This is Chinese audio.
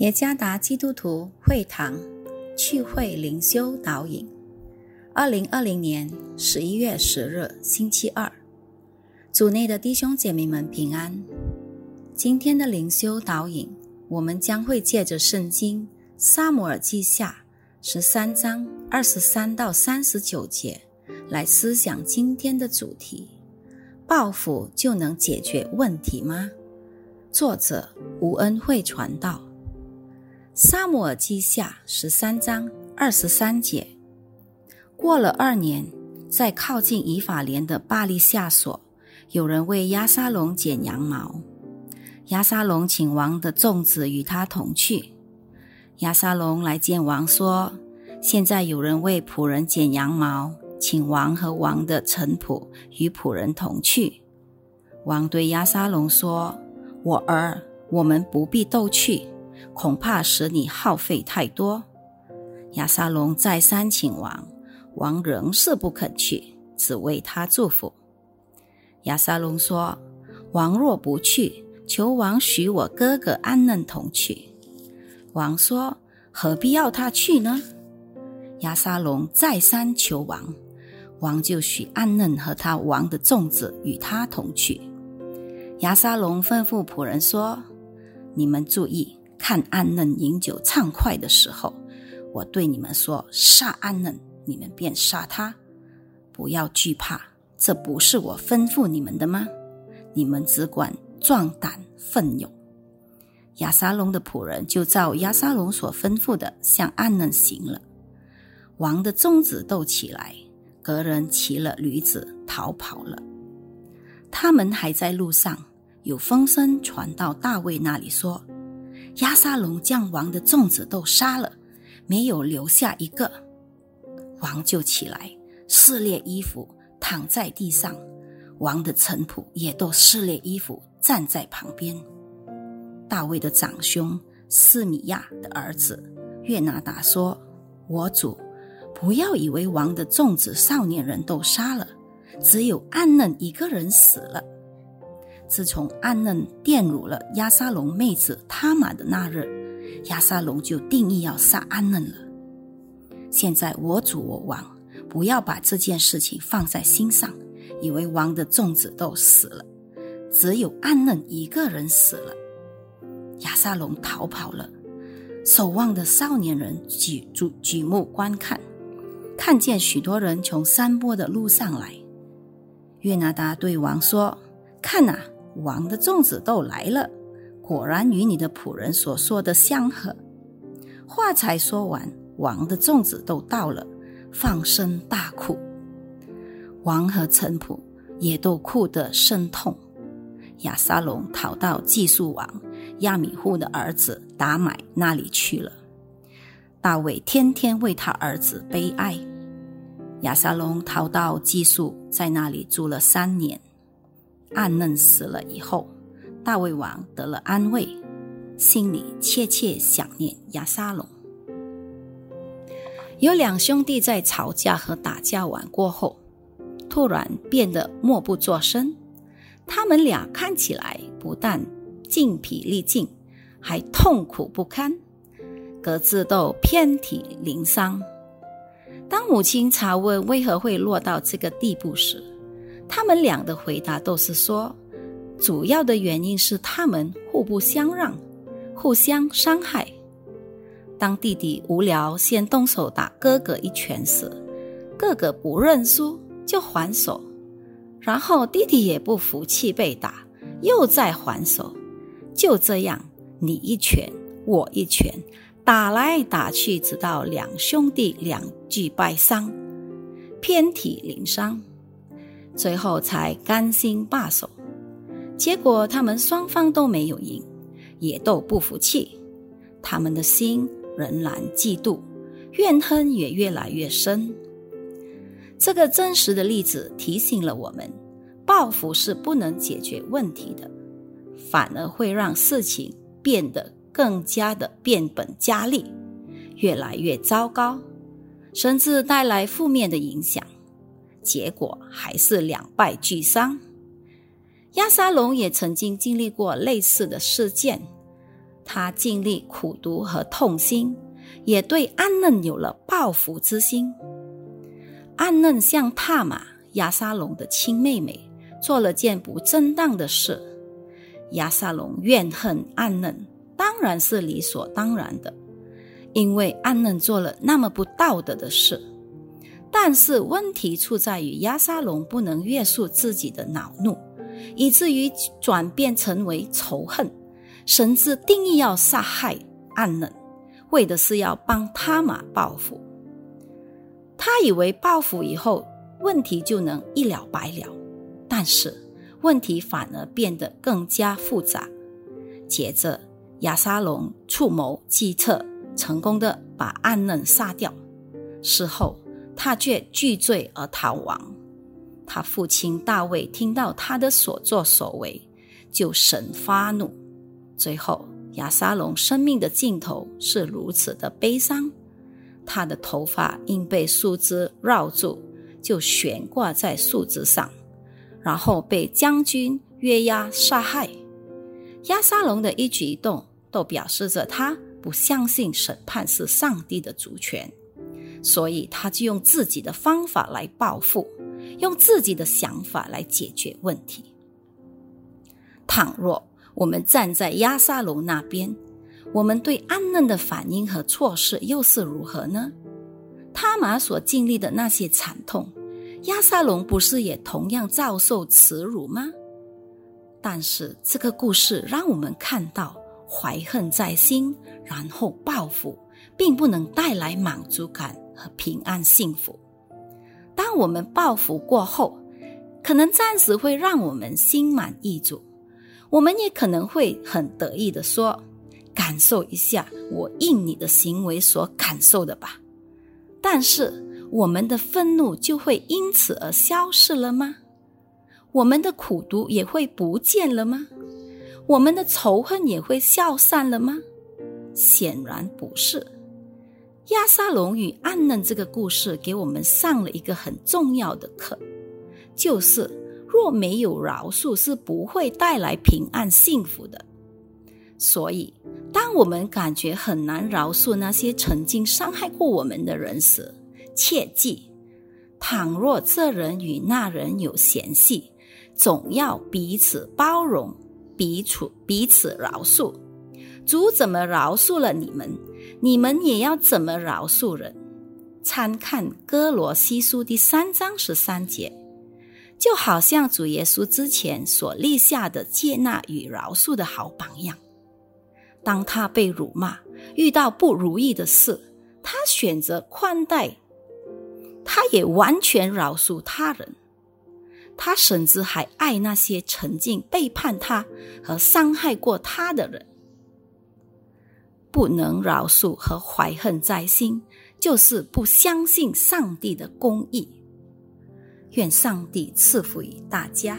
耶加达基督徒会堂聚会灵修导引，二零二零年十一月十日星期二，组内的弟兄姐妹们平安。今天的灵修导引，我们将会借着圣经撒母耳记下十三章二十三到三十九节来思想今天的主题：报复就能解决问题吗？作者吴恩惠传道。萨姆尔记下十三章二十三节。过了二年，在靠近以法莲的巴利夏所，有人为亚沙龙剪羊毛。亚沙龙请王的众子与他同去。亚沙龙来见王说：“现在有人为仆人剪羊毛，请王和王的臣仆与仆人同去。”王对亚沙龙说：“我儿，我们不必都去。”恐怕使你耗费太多。亚沙龙再三请王，王仍是不肯去，只为他祝福。亚沙龙说：“王若不去，求王许我哥哥安嫩同去。”王说：“何必要他去呢？”亚沙龙再三求王，王就许安嫩和他王的众子与他同去。亚沙龙吩咐仆人说：“你们注意。”看安嫩饮酒畅快的时候，我对你们说：杀安嫩，你们便杀他，不要惧怕。这不是我吩咐你们的吗？你们只管壮胆奋勇。亚沙龙的仆人就照亚沙龙所吩咐的向安嫩行了。王的宗子斗起来，个人骑了驴子逃跑了。他们还在路上，有风声传到大卫那里说。亚沙龙将王的众子都杀了，没有留下一个。王就起来撕裂衣服，躺在地上。王的臣仆也都撕裂衣服，站在旁边。大卫的长兄斯米亚的儿子约拿达说：“我主，不要以为王的众子少年人都杀了，只有暗嫩一个人死了。”自从安嫩玷辱了亚沙龙妹子他玛的那日，亚沙龙就定义要杀安嫩了。现在我主我王，不要把这件事情放在心上，以为王的众子都死了，只有安嫩一个人死了。亚沙龙逃跑了，守望的少年人举举举目观看，看见许多人从山坡的路上来。约拿达对王说：“看呐！”王的粽子都来了，果然与你的仆人所说的相合。话才说完，王的粽子都到了，放声大哭。王和臣仆也都哭得生痛。亚沙龙逃到寄宿王亚米户的儿子达买那里去了。大卫天天为他儿子悲哀。亚沙龙逃到寄宿，在那里住了三年。暗嫩死了以后，大卫王得了安慰，心里切切想念亚沙龙。有两兄弟在吵架和打架完过后，突然变得默不作声。他们俩看起来不但精疲力尽，还痛苦不堪，各自都遍体鳞伤。当母亲查问为何会落到这个地步时，他们俩的回答都是说，主要的原因是他们互不相让，互相伤害。当弟弟无聊先动手打哥哥一拳时，哥哥不认输就还手，然后弟弟也不服气被打，又再还手。就这样，你一拳我一拳，打来打去，直到两兄弟两具败伤，遍体鳞伤。最后才甘心罢手，结果他们双方都没有赢，也都不服气，他们的心仍然嫉妒，怨恨也越来越深。这个真实的例子提醒了我们：报复是不能解决问题的，反而会让事情变得更加的变本加厉，越来越糟糕，甚至带来负面的影响。结果还是两败俱伤。亚沙龙也曾经经历过类似的事件，他经历苦读和痛心，也对安嫩有了报复之心。暗嫩向帕玛亚沙龙的亲妹妹做了件不正当的事，亚沙龙怨恨暗嫩，当然是理所当然的，因为暗嫩做了那么不道德的事。但是问题出在于亚沙龙不能约束自己的恼怒，以至于转变成为仇恨，甚至定义要杀害暗嫩，为的是要帮他玛报复。他以为报复以后问题就能一了百了，但是问题反而变得更加复杂。接着，亚沙龙出谋计策，成功的把暗嫩杀掉。事后，他却拒罪而逃亡。他父亲大卫听到他的所作所为，就神发怒。最后，亚沙龙生命的尽头是如此的悲伤。他的头发因被树枝绕住，就悬挂在树枝上，然后被将军约押杀害。亚沙龙的一举一动都表示着他不相信审判是上帝的主权，所以他就用自己的方法来报复，用自己的想法来解决问题。倘若我们站在亚沙龙那边，我们对安嫩的反应和措施又是如何呢？他玛所经历的那些惨痛，亚沙龙不是也同样遭受耻辱吗？但是这个故事让我们看到，怀恨在心，然后报复，并不能带来满足感和平安幸福。当我们报复过后，可能暂时会让我们心满意足，我们也可能会很得意的说。感受一下我应你的行为所感受的吧，但是我们的愤怒就会因此而消失了吗？我们的苦毒也会不见了吗？我们的仇恨也会消散了吗？显然不是。亚沙龙与暗嫩这个故事给我们上了一个很重要的课，就是若没有饶恕，是不会带来平安幸福的。所以。当我们感觉很难饶恕那些曾经伤害过我们的人时，切记：倘若这人与那人有嫌隙，总要彼此包容，彼此彼此饶恕。主怎么饶恕了你们，你们也要怎么饶恕人。参看哥罗西书第三章十三节，就好像主耶稣之前所立下的接纳与饶恕的好榜样。当他被辱骂，遇到不如意的事，他选择宽待，他也完全饶恕他人，他甚至还爱那些曾经背叛他和伤害过他的人。不能饶恕和怀恨在心，就是不相信上帝的公义。愿上帝赐福于大家。